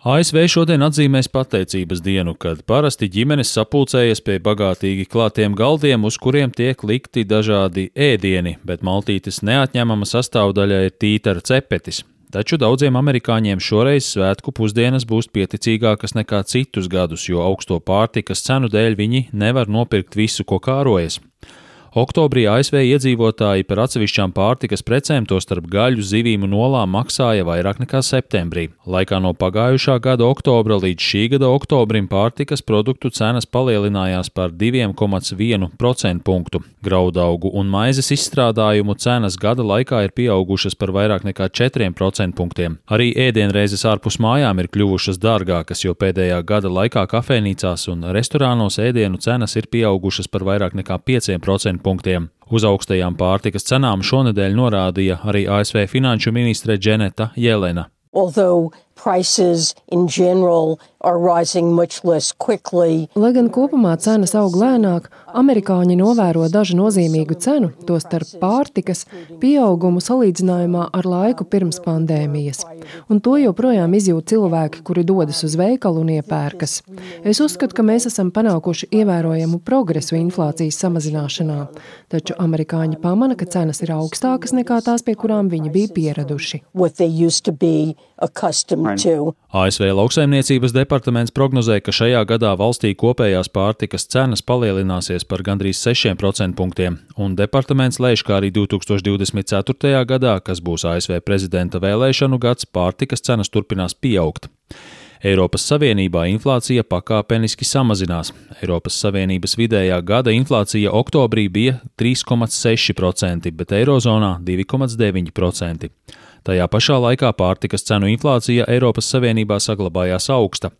ASV šodien atzīmēs pateicības dienu, kad parasti ģimenes sapulcējas pie bagātīgi klātiem galdiem, uz kuriem tiek likti dažādi ēdieni, bet maltītes neatņemama sastāvdaļa ir tītara cepetis. Taču daudziem amerikāņiem šoreiz svētku pusdienas būs pieticīgākas nekā citus gadus, jo augsto pārtikas cenu dēļ viņi nevar nopirkt visu, ko kārojas. Oktobrī ASV iedzīvotāji par atsevišķām pārtikas precēm, tostarp gaļu, zivīm un olām, maksāja vairāk nekā septembrī. Laikā no pagājušā gada oktobra līdz šī gada oktobrim pārtikas produktu cenas palielinājās par 2,1% punktu. Graudaugu un maizes izstrādājumu cenas gada laikā ir pieaugušas par vairāk nekā 4% punktiem. Arī ēdienreizes ārpus mājām ir kļuvušas dārgākas, jo pēdējā gada laikā kafejnīcās un restorānos ēdienu cenas ir pieaugušas par vairāk nekā 5% punktiem. Uz augstajām pārtikas cenām šonadēļ norādīja arī ASV finanšu ministre Dženeta Jelena. Although prices in general Lai gan kopumā cenas aug lēnāk, amerikāņi novēro dažu nozīmīgu cenu, tostarp pārtikas, pieaugumu salīdzinājumā ar laiku pirms pandēmijas. Un to joprojām izjūt cilvēki, kuri dodas uz veikalu un iepērkas. Es uzskatu, ka mēs esam panākuši ievērojamu progresu inflācijas samazināšanā, taču amerikāņi pamana, ka cenas ir augstākas nekā tās, pie kurām viņi bija pieraduši. ASV lauksaimniecības departaments prognozē, ka šajā gadā valstī kopējās pārtikas cenas palielināsies par gandrīz 6% punktiem, un departaments lēš, ka arī 2024. gadā, kas būs ASV prezidenta vēlēšanu gads, pārtikas cenas turpinās pieaugt. Eiropas Savienībā inflācija pakāpeniski samazinās. Eiropas Savienības vidējā gada inflācija oktobrī bija 3,6%, bet Eirozonā 2,9%. Tajā pašā laikā pārtikas cenu inflācija Eiropas Savienībā saglabājās augsta.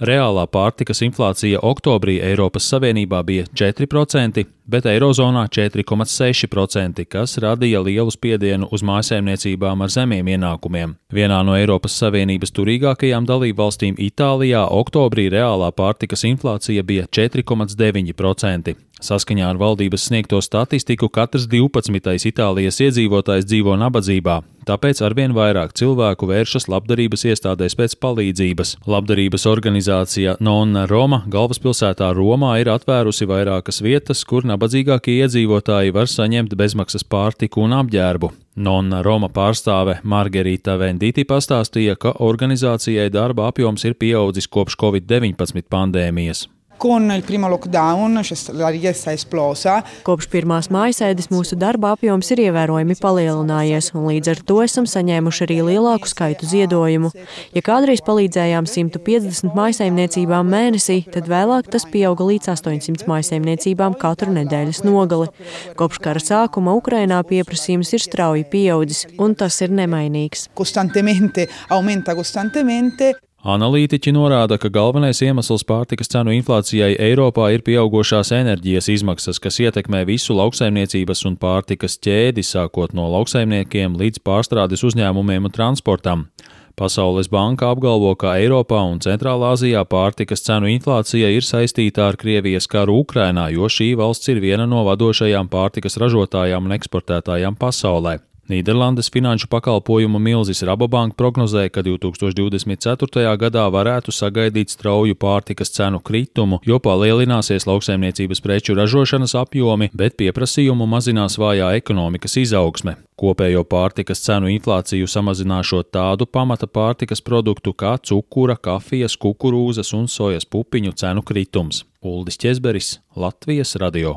Reālā pārtikas inflācija oktobrī Eiropas Savienībā bija 4%, bet Eirozonā 4,6%, kas radīja lielu spiedienu uz mājsaimniecībām ar zemiem ienākumiem. Vienā no Eiropas Savienības turīgākajām dalībvalstīm Itālijā oktobrī reālā pārtikas inflācija bija 4,9%. Saskaņā ar valdības sniegto statistiku katrs 12. Itālijas iedzīvotājs dzīvo nabadzībā, tāpēc arvien vairāk cilvēku vēršas labdarības iestādēs pēc palīdzības. Labdarības organizācija Nonna Roma galvaspilsētā Romā ir atvērusi vairākas vietas, kur nabadzīgākie iedzīvotāji var saņemt bezmaksas pārtiku un apģērbu. Nonna Roma pārstāve Margarita Vendīti pastāstīja, ka organizācijai darba apjoms ir pieaudzis kopš Covid-19 pandēmijas. Con il primo lockdown la richiesta è esplosa. Kopš pirmās mājasēdes mūsu darba apjoms ir ievērojami palielinājies, un līdz ar to esam saņēmuši arī lielāku skaitu ziedojumu. Ja kādreiz palīdzējām 150 mājsaimniecībām mēnesī, tad vēlāk tas pieauga līdz 800 mājsaimniecībām katru nedēļas nogali. Kopš kara sākuma Ukrainā pieprasījums ir strauji pieaudzis, un tas ir nemainīgs. Constantemente aumenta costantemente. Analītiķi norāda, ka galvenais iemesls pārtikas cenu inflācijai Eiropā ir pieaugušās enerģijas izmaksas, kas ietekmē visu lauksaimniecības un pārtikas ķēdi, sākot no lauksaimniekiem līdz pārstrādes uzņēmumiem un transportam. Pasaules banka apgalvo, ka Eiropā un Centrālā Azijā pārtikas cenu inflācija ir saistīta ar Krievijas karu Ukrainā, jo šī valsts ir viena no vadošajām pārtikas ražotājām un eksportētājām pasaulē. Nīderlandes finanšu pakalpojumu milzis Rabobank prognozē, ka 2024. gadā varētu sagaidīt strauju pārtikas cenu kritumu, jo palielināsies lauksaimniecības preču ražošanas apjomi, bet pieprasījumu mazinās vājā ekonomikas izaugsme. Kopējo pārtikas cenu inflāciju samazināšot tādu pamata pārtikas produktu kā cukura, kafijas, kukurūzas un sojas pupiņu cenu kritums. Uldis Česberis, Latvijas radio.